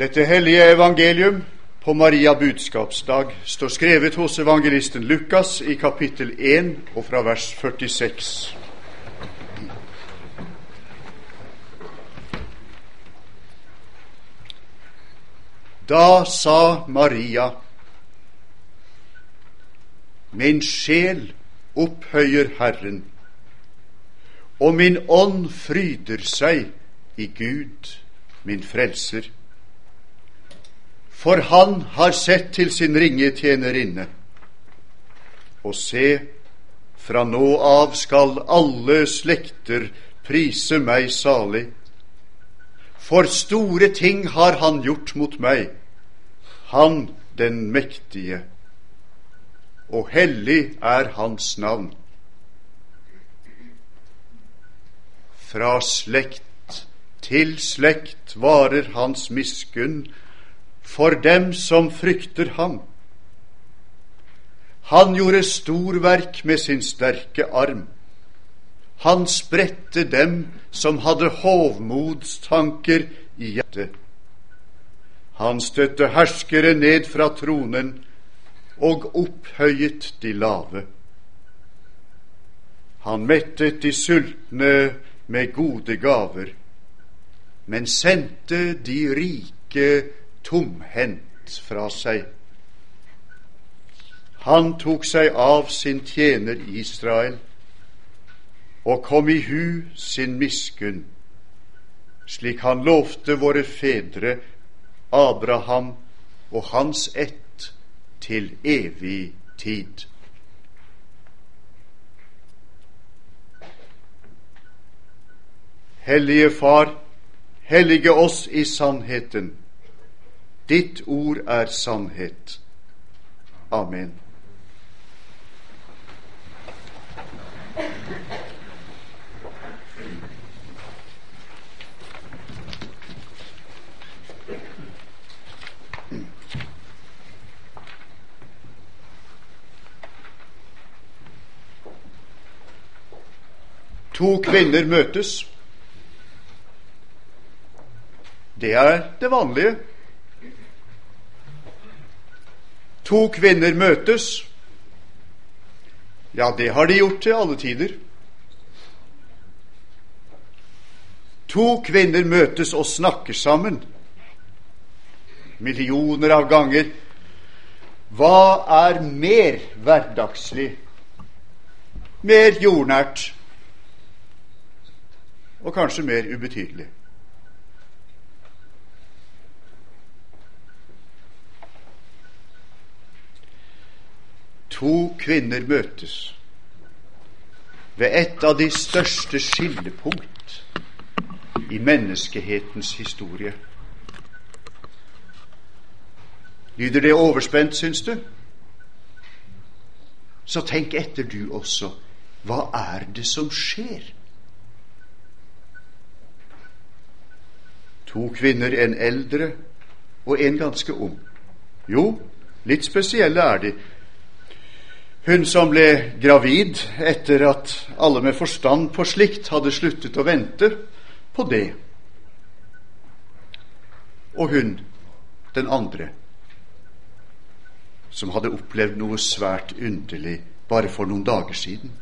Dette hellige evangelium på Maria budskapsdag står skrevet hos evangelisten Lukas i kapittel 1 og fra vers 46. Da sa Maria, Min sjel opphøyer Herren, og min ånd fryder seg i Gud, min frelser. For han har sett til sin ringe tjenerinne. Og se, fra nå av skal alle slekter prise meg salig. For store ting har han gjort mot meg, han den mektige, og hellig er hans navn. Fra slekt til slekt varer hans miskunn for dem som frykter ham. Han gjorde storverk med sin sterke arm. Han spredte dem som hadde hovmodstanker i hjertet. Han støtte herskere ned fra tronen og opphøyet de lave. Han mettet de sultne med gode gaver, men sendte de rike tomhendt fra seg. Han tok seg av sin tjener Israel og kom i hu sin miskunn, slik han lovte våre fedre Abraham og hans ett til evig tid. Hellige Far, hellige oss i sannheten. Ditt ord er sannhet. Amen. To kvinner møtes. Det er det vanlige. To kvinner møtes. Ja, det har de gjort til alle tider. To kvinner møtes og snakker sammen. Millioner av ganger. Hva er mer hverdagslig, mer jordnært og kanskje mer ubetydelig. To kvinner møtes ved et av de største skillepunkt i menneskehetens historie. Lyder det overspent, syns du? Så tenk etter, du også. Hva er det som skjer? To kvinner, en eldre og en ganske ung. Jo, litt spesielle er de. Hun som ble gravid etter at alle med forstand på slikt hadde sluttet å vente på det. Og hun, den andre, som hadde opplevd noe svært underlig bare for noen dager siden.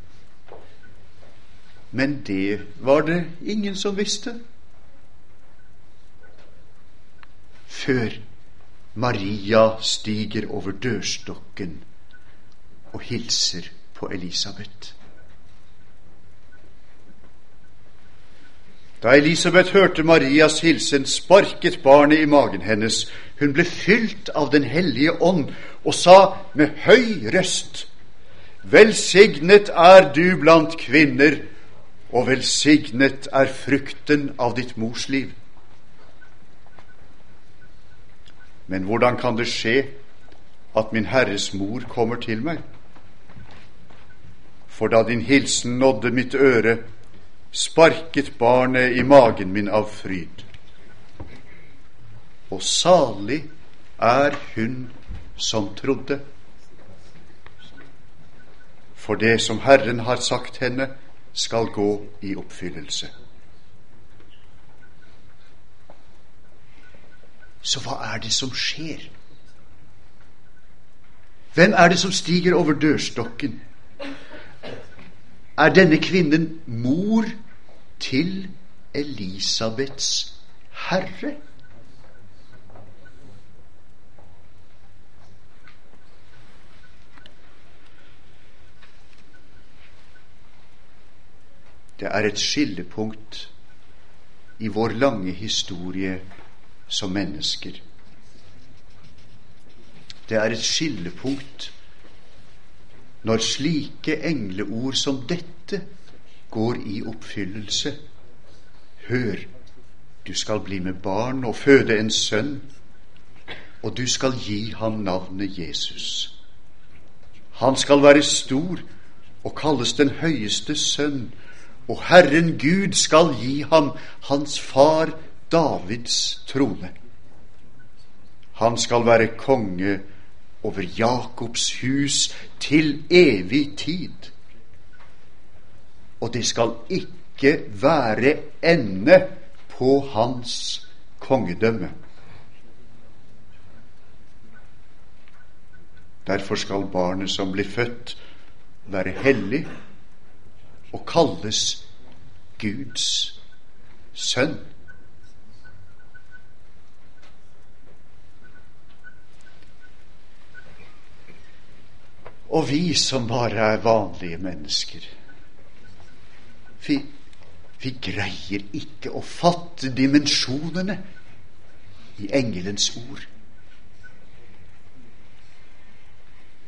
Men det var det ingen som visste. før Maria stiger over dørstokken og hilser på Elisabeth. Da Elisabeth hørte Marias hilsen, sparket barnet i magen hennes. Hun ble fylt av Den hellige ånd og sa med høy røst:" Velsignet er du blant kvinner, og velsignet er frukten av ditt mors liv. Men hvordan kan det skje at min Herres mor kommer til meg? For da din hilsen nådde mitt øre, sparket barnet i magen min av fryd. Og salig er hun som trodde. For det som Herren har sagt henne, skal gå i oppfyllelse. Så hva er det som skjer? Hvem er det som stiger over dørstokken? Er denne kvinnen mor til Elisabeths herre? Det er et skillepunkt i vår lange historie som mennesker. Det er et skillepunkt når slike engleord som dette går i oppfyllelse. Hør, du skal bli med barn og føde en sønn, og du skal gi ham navnet Jesus. Han skal være stor og kalles den høyeste sønn, og Herren Gud skal gi ham hans far Davids trone. Han skal være konge over Jakobs hus til evig tid. Og det skal ikke være ende på hans kongedømme. Derfor skal barnet som blir født, være hellig og kalles Guds sønn. Og vi som bare er vanlige mennesker, vi, vi greier ikke å fatte dimensjonene i engelens ord.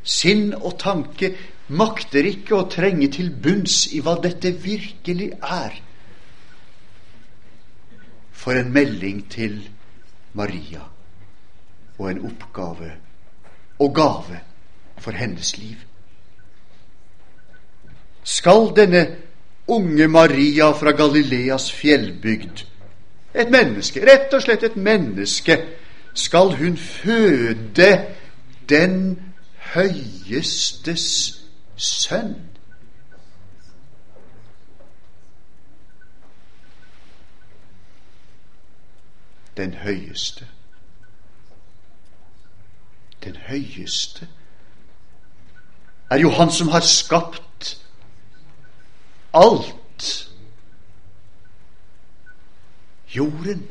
Sinn og tanke makter ikke å trenge til bunns i hva dette virkelig er. For en melding til Maria og en oppgave og gave for hennes liv. Skal denne unge Maria fra Galileas fjellbygd, et menneske, rett og slett et menneske, skal hun føde den høyestes sønn? Den høyeste. Den høyeste er jo Han som har skapt alt. Jorden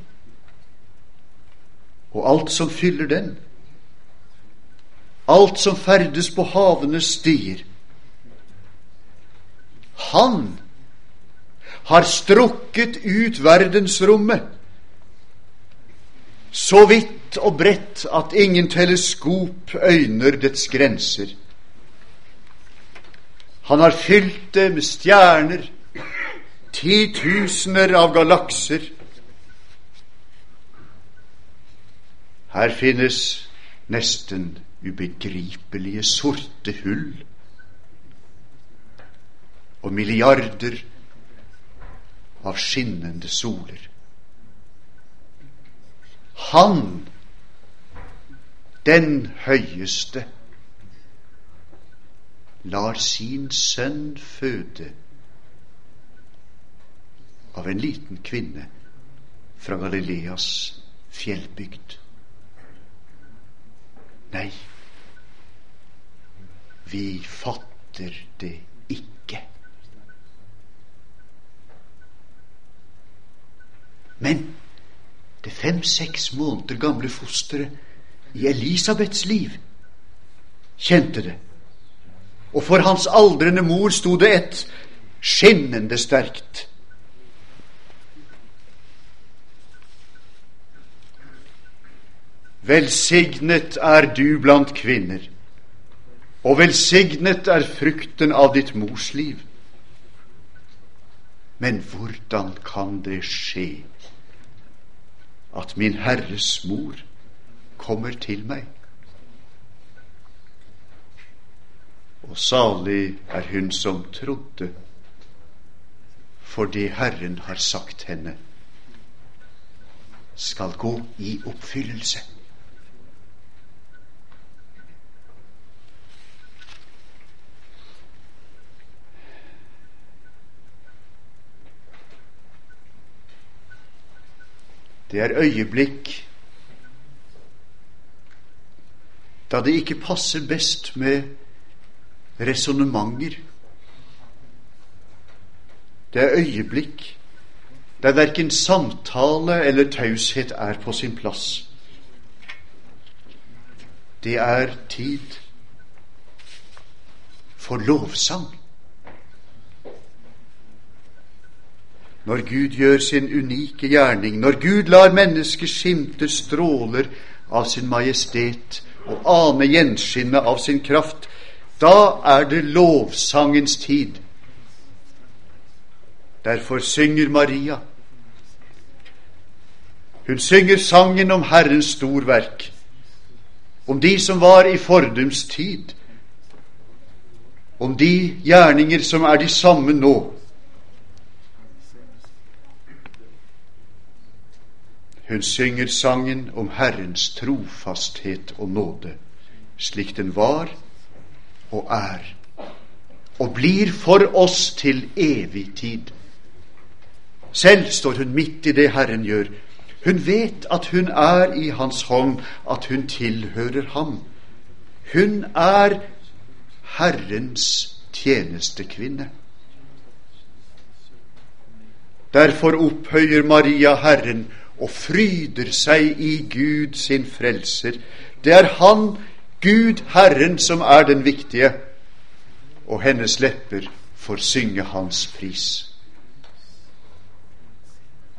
og alt som fyller den. Alt som ferdes på havenes stier. Han har strukket ut verdensrommet så vidt og bredt at ingen teleskop øyner dets grenser. Han har fylt det med stjerner, titusener av galakser. Her finnes nesten ubegripelige sorte hull og milliarder av skinnende soler. Han, den høyeste, lar sin sønn føde av en liten kvinne fra Galileas fjellbygd. Nei, vi fatter det ikke. Men det fem-seks måneder gamle fosteret i Elisabeths liv kjente det og for hans aldrende mor sto det et skinnende sterkt. Velsignet er du blant kvinner, og velsignet er frukten av ditt mors liv. Men hvordan kan det skje at min Herres mor kommer til meg? Og salig er hun som trodde, fordi Herren har sagt henne, skal gå i oppfyllelse. Det er øyeblikk da det ikke passer best med resonnementer. Det er øyeblikk der verken samtale eller taushet er på sin plass. Det er tid for lovsang. Når Gud gjør sin unike gjerning, når Gud lar mennesket skimte stråler av sin majestet og ane gjenskinnet av sin kraft, da er det lovsangens tid. Derfor synger Maria. Hun synger sangen om Herrens storverk, om de som var i fordums tid, om de gjerninger som er de samme nå. Hun synger sangen om Herrens trofasthet og nåde, slik den var og er, og blir for oss til evig tid. Selv står hun midt i det Herren gjør. Hun vet at hun er i Hans hånd, at hun tilhører Ham. Hun er Herrens tjenestekvinne. Derfor opphøyer Maria Herren og fryder seg i Gud sin frelser. Det er Han, Gud Herren, som er den viktige, og hennes lepper får synge Hans pris.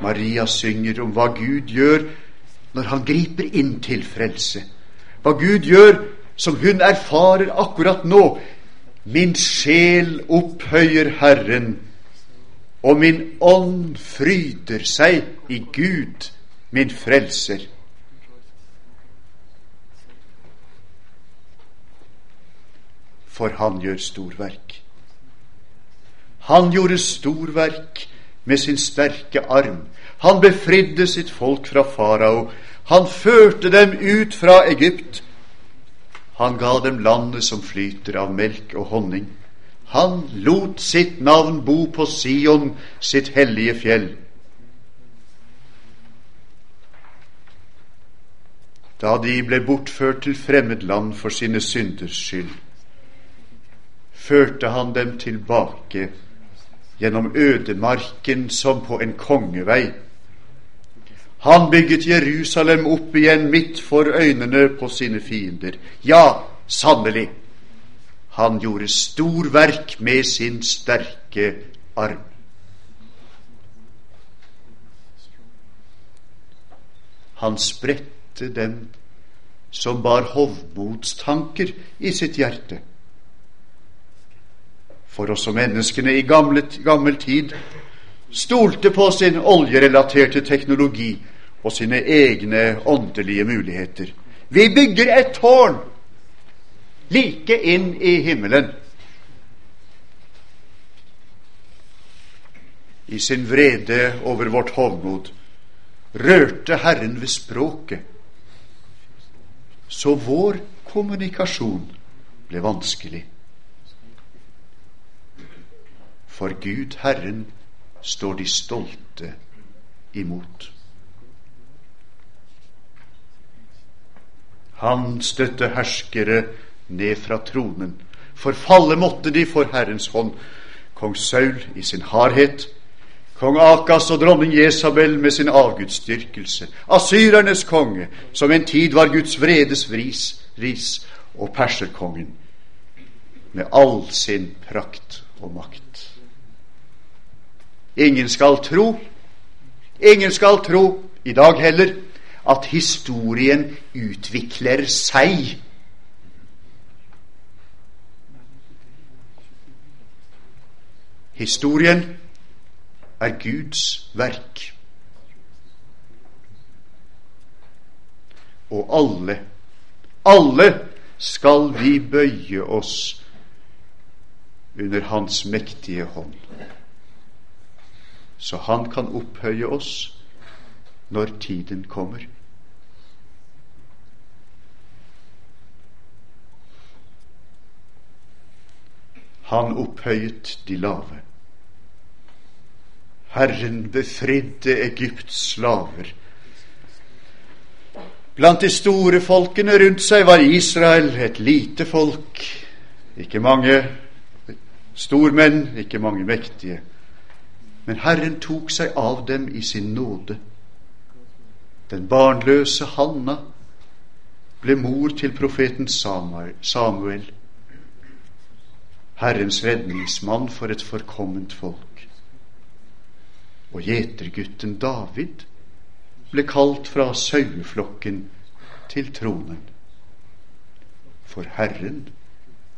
Maria synger om hva Gud gjør når Han griper inn til frelse. Hva Gud gjør som hun erfarer akkurat nå. Min sjel opphøyer Herren, og min ånd fryder seg i Gud, min frelser. For han gjør storverk. Han gjorde storverk med sin sterke arm. Han befridde sitt folk fra farao. Han førte dem ut fra Egypt. Han ga dem landet som flyter av melk og honning. Han lot sitt navn bo på Sion, sitt hellige fjell. Da de ble bortført til fremmed land for sine synders skyld, førte han dem tilbake gjennom ødemarken som på en kongevei. Han bygget Jerusalem opp igjen midt for øynene på sine fiender. Ja, sannelig, han gjorde storverk med sin sterke arm. Han spredte dem som bar hovmodstanker i sitt hjerte for også menneskene i gamle, gammel tid stolte på sin oljerelaterte teknologi og sine egne åndelige muligheter. Vi bygger et tårn like inn i himmelen. I sin vrede over vårt hovmod rørte Herren ved språket, så vår kommunikasjon ble vanskelig. For Gud, Herren, står de stolte imot. Han støtte herskere ned fra tronen. Forfalle måtte de for Herrens hånd. Kong Saul i sin hardhet, kong Akas og dronning Jesabel med sin avgudsdyrkelse, asyrernes konge, som en tid var Guds vredes vris, ris, og perserkongen med all sin prakt og makt. Ingen skal tro, ingen skal tro, i dag heller, at historien utvikler seg. Historien er Guds verk. Og alle, alle skal vi bøye oss under Hans mektige hånd så han kan opphøye oss når tiden kommer. Han opphøyet de lave. Herren befridde Egypts slaver. Blant de store folkene rundt seg var Israel et lite folk. Ikke mange stormenn, ikke mange mektige. Men Herren tok seg av dem i sin nåde. Den barnløse Hanna ble mor til profeten Samuel. Herrens redningsmann for et forkomment folk. Og gjetergutten David ble kalt fra saueflokken til tronen. For Herren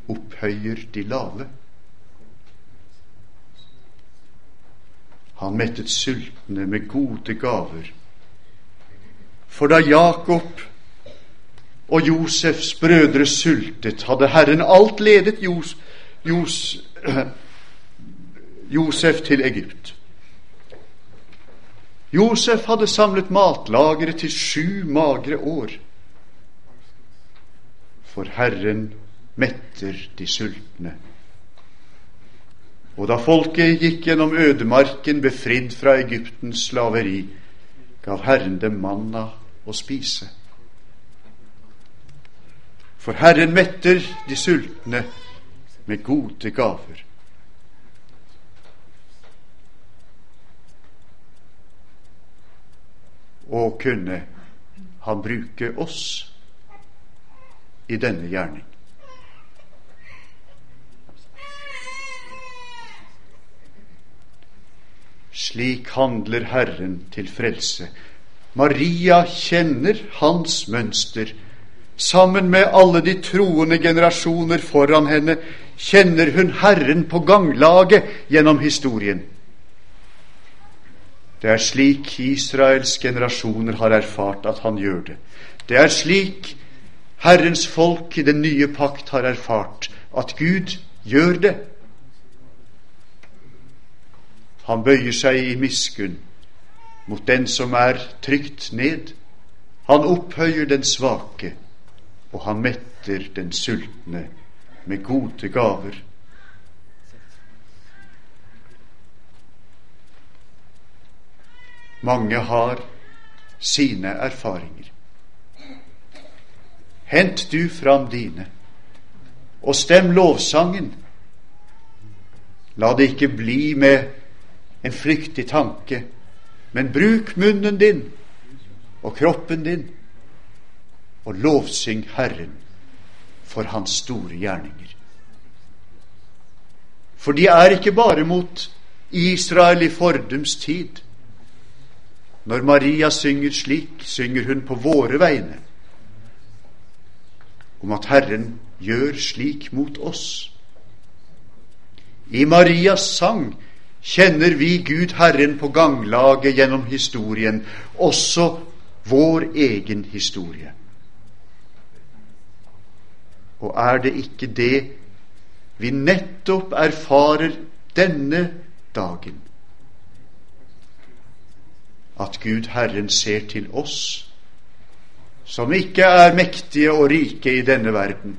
opphøyer de lave. Han mettet sultne med gode gaver. For da Jakob og Josefs brødre sultet, hadde Herren alt ledet Jos, Jos, Josef til Egypt. Josef hadde samlet matlageret til sju magre år. For Herren metter de sultne. Og da folket gikk gjennom ødemarken, befridd fra Egyptens slaveri, gav Herren dem manna å spise. For Herren metter de sultne med gode gaver. Og kunne han bruke oss i denne gjerning. Slik handler Herren til frelse. Maria kjenner hans mønster. Sammen med alle de troende generasjoner foran henne kjenner hun Herren på ganglaget gjennom historien. Det er slik Israels generasjoner har erfart at han gjør det. Det er slik Herrens folk i den nye pakt har erfart at Gud gjør det. Han bøyer seg i miskunn mot den som er trygt ned. Han opphøyer den svake, og han metter den sultne med gode gaver. Mange har sine erfaringer. Hent du fram dine, og stem lovsangen. La det ikke bli med en flyktig tanke, men bruk munnen din og kroppen din og lovsyng Herren for Hans store gjerninger. For de er ikke bare mot Israel i fordums tid. Når Maria synger slik, synger hun på våre vegne om at Herren gjør slik mot oss. I Marias sang kjenner vi Gud Herren på ganglaget gjennom historien, også vår egen historie. Og er det ikke det vi nettopp erfarer denne dagen? At Gud Herren ser til oss, som ikke er mektige og rike i denne verden,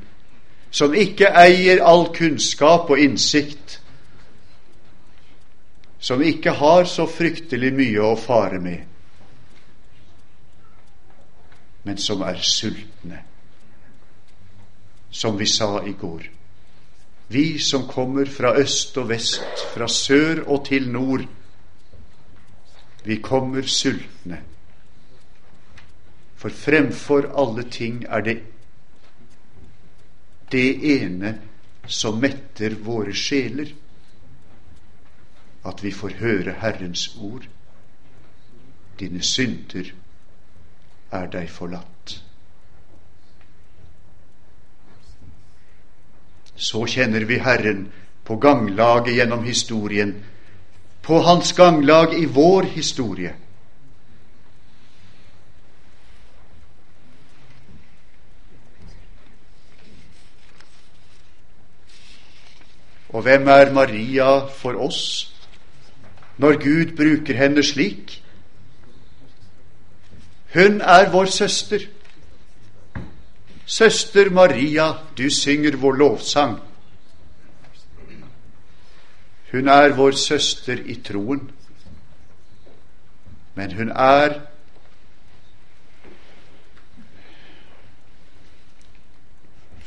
som ikke eier all kunnskap og innsikt, som ikke har så fryktelig mye å fare med, men som er sultne, som vi sa i går. Vi som kommer fra øst og vest, fra sør og til nord, vi kommer sultne. For fremfor alle ting er det det ene som metter våre sjeler at vi får høre Herrens ord. Dine synder er deg forlatt. Så kjenner vi Herren på ganglaget gjennom historien, på Hans ganglag i vår historie. Og hvem er Maria for oss? Når Gud bruker henne slik. Hun er vår søster. Søster Maria, du synger vår lovsang. Hun er vår søster i troen, men hun er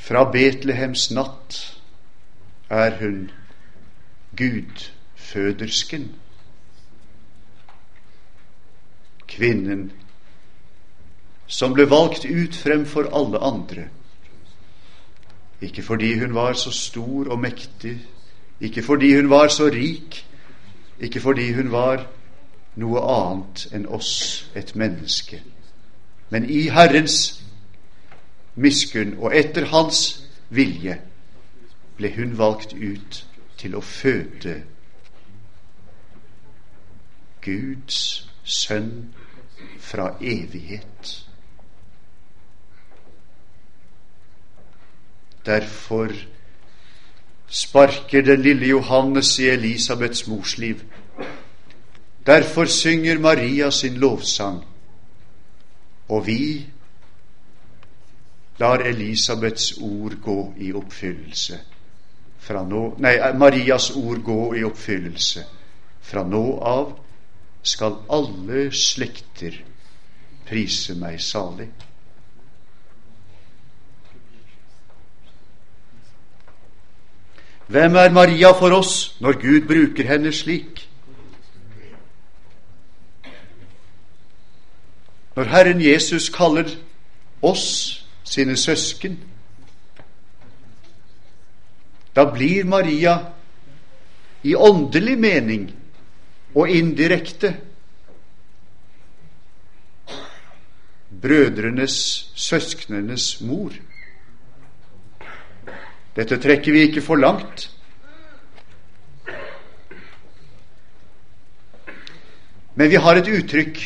Fra Betlehems natt er hun gudfødersken. Kvinnen som ble valgt ut fremfor alle andre. Ikke fordi hun var så stor og mektig, ikke fordi hun var så rik, ikke fordi hun var noe annet enn oss, et menneske. Men i Herrens miskunn og etter Hans vilje ble hun valgt ut til å føde Guds sønn fra evighet. Derfor sparker den lille Johannes i Elisabeths mors liv. Derfor synger Maria sin lovsang. Og vi lar Elisabeths ord gå i oppfyllelse. Fra nå, nei, Marias ord gå i oppfyllelse. Fra nå av skal alle slekter prise meg salig. Hvem er Maria for oss når Gud bruker henne slik? Når Herren Jesus kaller oss sine søsken, da blir Maria i åndelig mening og indirekte brødrenes, søsknenes mor. Dette trekker vi ikke for langt. Men vi har et uttrykk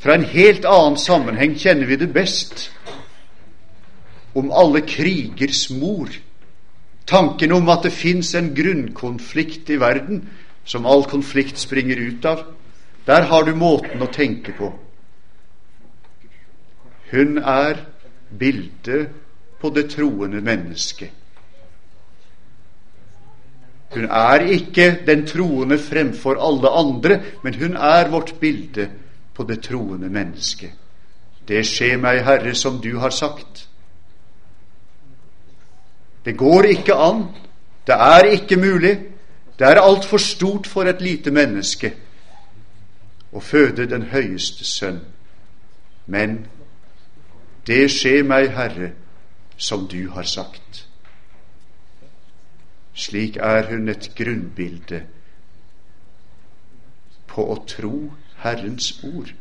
fra en helt annen sammenheng, kjenner vi det best, om alle krigers mor. Tanken om at det fins en grunnkonflikt i verden som all konflikt springer ut av. Der har du måten å tenke på. Hun er bildet på det troende mennesket. Hun er ikke den troende fremfor alle andre, men hun er vårt bilde på det troende mennesket. Det skjer meg, Herre, som du har sagt. Det går ikke an. Det er ikke mulig. Det er altfor stort for et lite menneske å føde den høyeste sønn. Men det skjer meg, Herre, som du har sagt. Slik er hun et grunnbilde på å tro Herrens ord.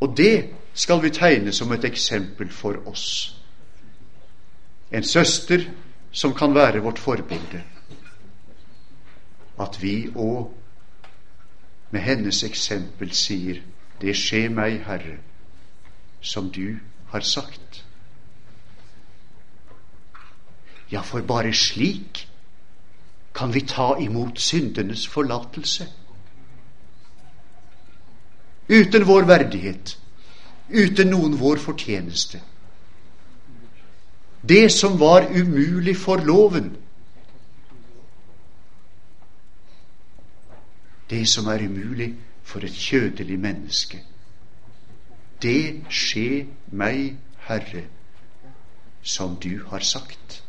Og det skal vi tegne som et eksempel for oss. En søster som kan være vårt forbilde. At vi òg med hennes eksempel sier Det skjer meg, Herre, som du har sagt. Ja, for bare slik kan vi ta imot syndenes forlatelse. Uten vår verdighet, uten noen vår fortjeneste. Det som var umulig for loven, det som er umulig for et kjødelig menneske. Det skje meg, Herre, som du har sagt.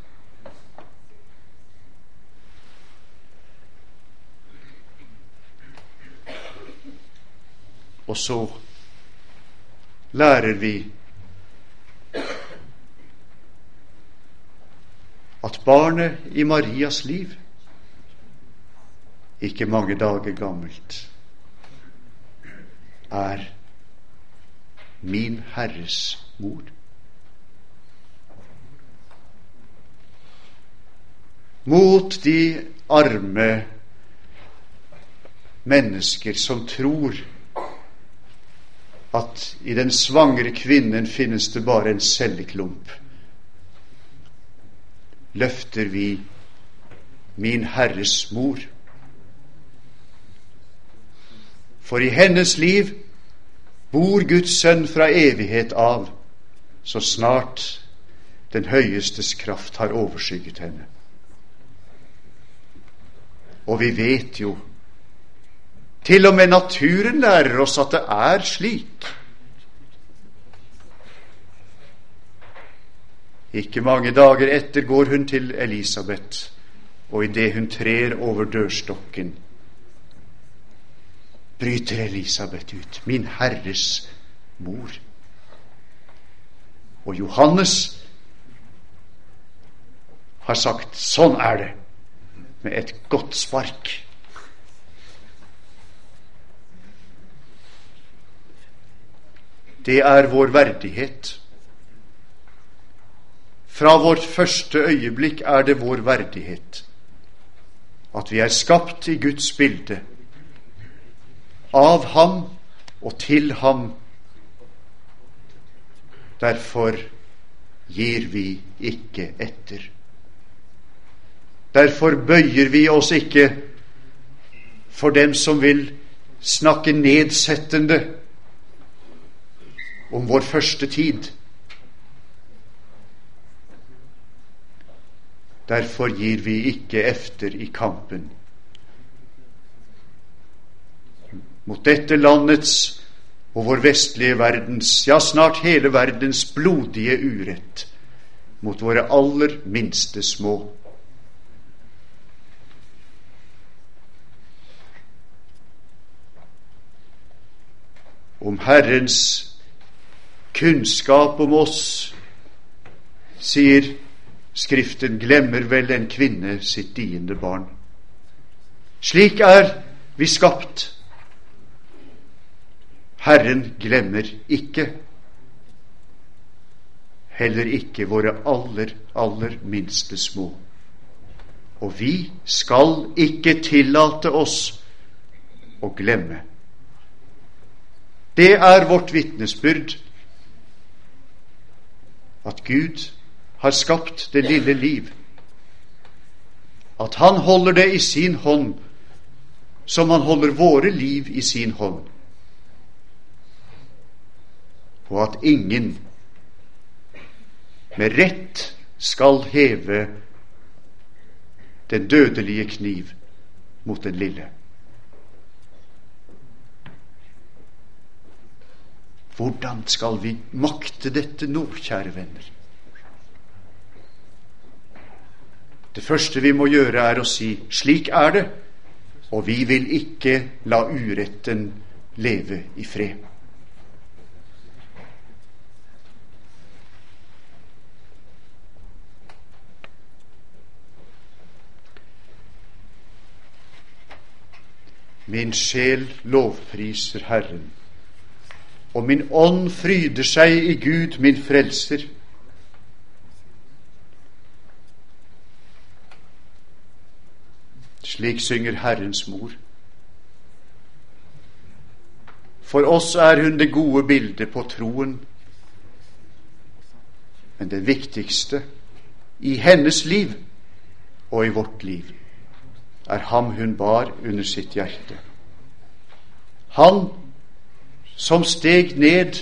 Og så lærer vi at barnet i Marias liv ikke mange dager gammelt er min Herres mor. Mot de arme mennesker som tror at i den svangre kvinnen finnes det bare en celleklump. Løfter vi min Herres mor. For i hennes liv bor Guds sønn fra evighet av, så snart den høyestes kraft har overskygget henne. Og vi vet jo til og med naturen lærer oss at det er slik. Ikke mange dager etter går hun til Elisabeth, og idet hun trer over dørstokken, bryter Elisabeth ut, min Herres mor. Og Johannes har sagt sånn er det, med et godt spark. Det er vår verdighet. Fra vårt første øyeblikk er det vår verdighet at vi er skapt i Guds bilde, av ham og til ham. Derfor gir vi ikke etter. Derfor bøyer vi oss ikke for dem som vil snakke nedsettende om vår første tid. Derfor gir vi ikke efter i kampen mot dette landets og vår vestlige verdens, ja, snart hele verdens blodige urett mot våre aller minste små. Om Herrens kunnskap om oss, sier Skriften glemmer vel en kvinne sitt diende barn. Slik er vi skapt. Herren glemmer ikke. Heller ikke våre aller, aller minste små. Og vi skal ikke tillate oss å glemme. Det er vårt vitnesbyrd at Gud har skapt det lille liv, at han holder det i sin hånd som han holder våre liv i sin hånd, og at ingen med rett skal heve den dødelige kniv mot den lille. Hvordan skal vi makte dette nå, kjære venner? Det første vi må gjøre, er å si 'slik er det', og vi vil ikke la uretten leve i fred. Min sjel lovpriser Herren, og min ånd fryder seg i Gud, min frelser Slik synger Herrens mor. For oss er hun det gode bildet på troen. Men det viktigste i hennes liv og i vårt liv er ham hun bar under sitt hjerte. Han som steg ned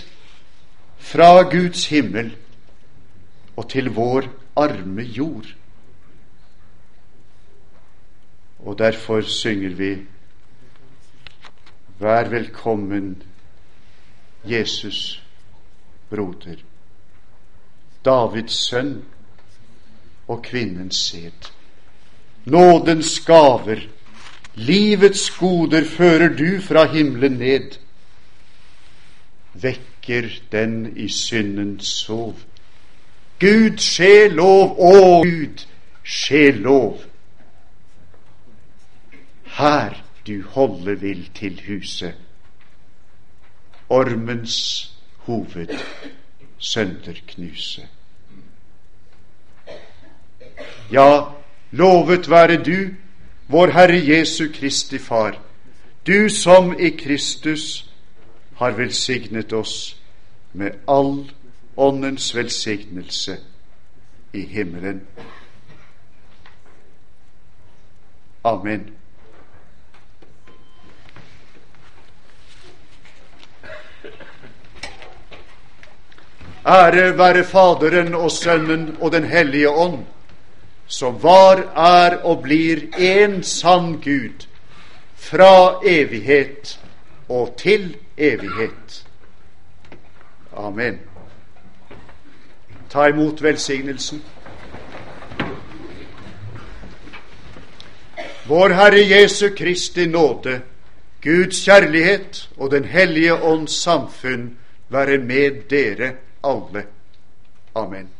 fra Guds himmel og til vår arme jord. Og derfor synger vi Vær velkommen, Jesus, broder, Davids sønn og kvinnens sæd. Nådens gaver, livets goder fører du fra himmelen ned. Vekker den i syndens sov. Gud skje lov, å Gud skje lov her du holde vil til huset. Ormens hoved sønderknuse. Ja, lovet være du, vår Herre Jesu Kristi Far, du som i Kristus har velsignet oss med all Åndens velsignelse i himmelen. Amen. Ære være Faderen og Sønnen og Den hellige ånd, som var, er og blir en sann Gud, fra evighet og til evighet. Amen. Ta imot velsignelsen. Vår Herre Jesu Kristi nåde, Guds kjærlighet og Den hellige ånds samfunn være med dere alle. Amen.